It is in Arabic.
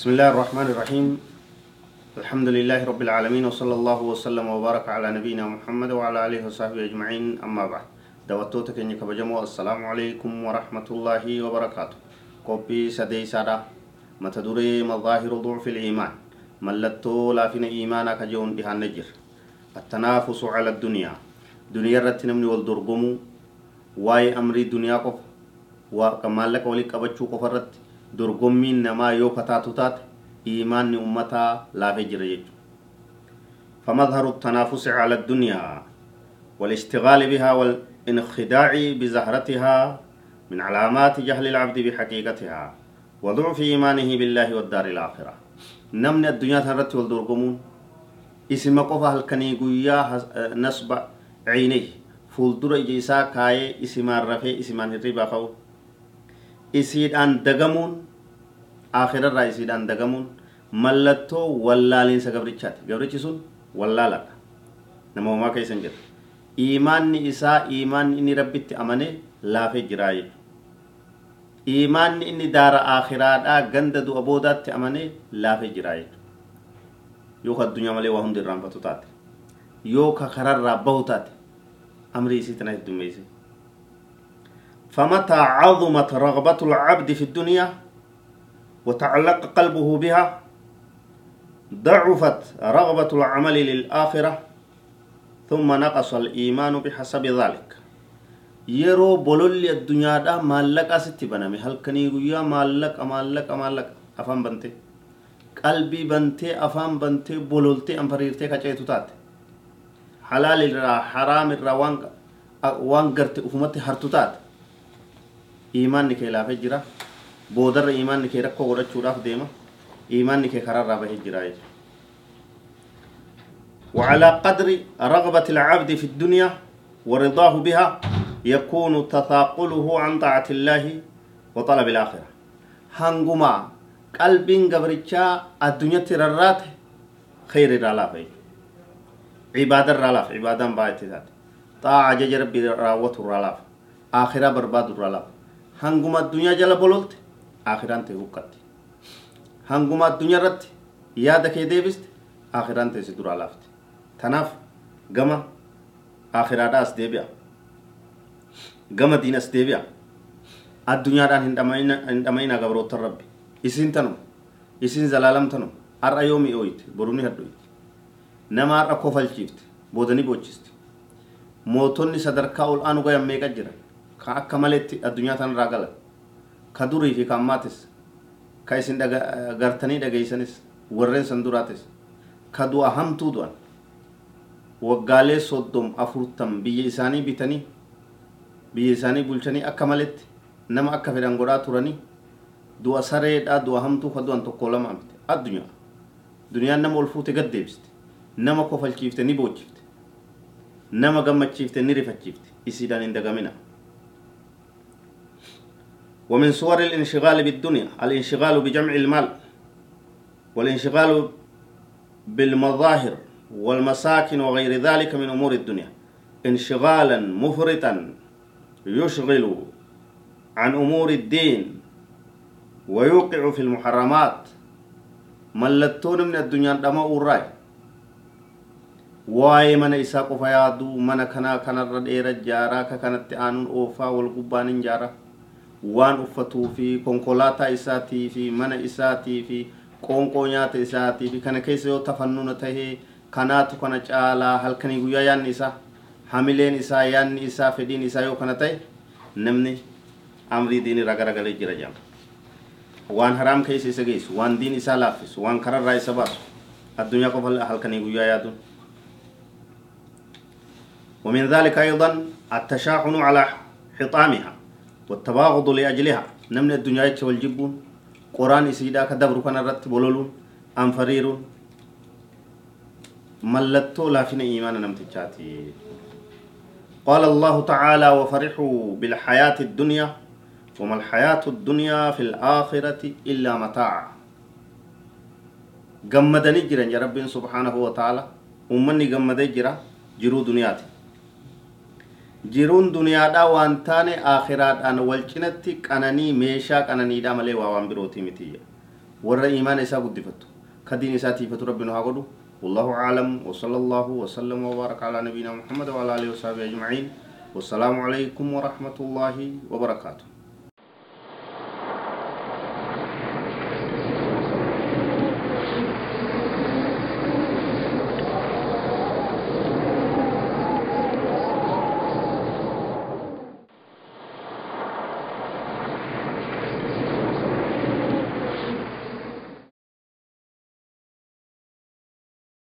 بسم الله الرحمن الرحيم الحمد لله رب العالمين وصلى الله وسلم وبارك على نبينا محمد وعلى آله وصحبه أجمعين أما بعد دواتوتا كني كبجمو السلام عليكم ورحمة الله وبركاته قبي سدي سارة متدوري مظاهر ضعف الإيمان ملتو لا فينا إيمانا كجون بها النجر التنافس على الدنيا دنيا رتنمني والدرقمو واي أمري دنيا قف وكمال لك ولي قبچو قفرت dorgommiin namaa yoo kataatu taate iimaanni ummataa laafee jira jechuudha. فمظهر التنافس على الدنيا والاشتغال بها والانخداع بزهرتها من علامات جهل العبد بحقيقتها وضعف إيمانه بالله والدار الآخرة نمن الدنيا ترت والدرقمون اسم قفا هلكني قويا نصب عينيه فولدر إجيسا كاي اسم الرفي اسم الربا خو isiidhaan dagamuun akhirarraa isiidhaan dagamuun mallattoo wallaaliinsa gabrichaati gabrichi sun wallaaladha nama homaa keessa hin jirre iimaanni isaa iimaanni inni rabbitti amanee laafee jiraa jechuudha iimaanni inni daara akhiraadhaa ganda du'a boodaatti amanee laafee jiraa jechuudha yoo ka addunyaa malee waa hundi irraanfatu taate yoo ka kararraa bahu taate amrii isii tana heddummeessee فمتى عظمت رغبة العبد في الدنيا وتعلق قلبه بها ضعفت رغبة العمل للآخرة ثم نقص الإيمان بحسب ذلك. الدنيا دا مالك أستي بنامي. هل كني ويا مالك مالك مالك. أفهم بنتي. قلبي بنتي أفهم بنتي. بولولتي أمفريرتي كچيتو تات. حلال الرا حرام الرا وان وان غرتي أفهمتي هرتو تات. iimaanni kee laafee jira boodarra iimaanni kee rakkoo godhachuudhaaf deema. Iimaanni kee karaarraa bahee jira وعلى قدر رغبة العبد في الدنيا ورضاه بها يكون تثاقله عن طاعة الله وطلب الآخرة هنغما قلب قبرتشا الدنيا تررات خير الرلاف عبادة الرلاف عبادة بايتات طاعة جج ربي راوة الرلاف آخرة برباد الرلاف hanguma addunyaa jala bololte. Akhiraan ta'e huqqatti hanguma addunyaa irratti yaada kee deebiste akhiraan ta'e si duraa laafte tanaaf gama akhiraadhaa as deebi'a gama diin as deebi'a addunyaadhaan hin dhamayina gabroottan rabbi isin tanum isin zalaalam tanum har'a yoo mi'ooyite boruni hadhoyte nama har'a kofalchiifte boodanii boochiste mootonni sadarkaa ol aanu gayan meeqa jiran ka akka maletti addunyaa tanarraa galan warreen san duraatis ka du'a hamtuu du'an waggaalee soddom afurtam biyya isaanii bitanii biyya isaanii bulchanii akka maletti nama akka fedhan godhaa turanii du'a sareedhaa du'a hamtuu ka du'an tokko lama mite addunyaa duniyaan nama ol fuute gad deebiste nama kofalchiifte ni boochifte nama gammachiifte ni rifachiifte isiidhaan hin dagamina ومن صور الانشغال بالدنيا الانشغال بجمع المال والانشغال بالمظاهر والمساكن وغير ذلك من أمور الدنيا. انشغالا مفرطا يشغل عن أمور الدين ويوقع في المحرمات. ملتون من الدنيا دما وراي واي من إساق فيادو من كنا كنا ردير جارا كانت آنون أوفا والقبان جارا. Waan uffatuu fi konkolaataa isaatii fi mana isaatii fi qoonqoo nyaata isaatii fi kana keessa yoo tafannuna tahee kanaatu kana caalaa halkanii guyyaa yaanni isaa hamileen isaa yaanni isaa fedhiin isaa yoo kana ta'e namni amrii diin irraa garagalee jira jedhama waan haraam keessa isa geessu waan diin isaa laaffisu waan kararraa isa baasu addunyaa qofa halkanii guyyaa yaaduun ومن ذلك أيضا التشاحن على حطامها والتباغض لأجلها. نمن الدنيا والجبون. qoraan isiidhaa ka dabru kanarratti bololuun anfariiruun mallattoo laafina iimaana namtichaati قال الله تعالى وفرحوا بالحياة الدنيا وما الحياة الدنيا في الآخرة إلا متاع. جمدني جرا يا رب سبحانه وتعالى. أمني جمدني جرا جرو دنياتي. Jiruun duniyaadhaa waan taane akhiraadhaan wal cinatti qananii meeshaa qananiidhaa malee waa waan birooti miti warra iimaana isaa guddifattu kadiin isaa tiifatu rabbi nu haa godhu والله أعلم وصلى الله وسلم وبارك على نبينا محمد وعلى آله وصحبه أجمعين والسلام عليكم ورحمة الله وبركاته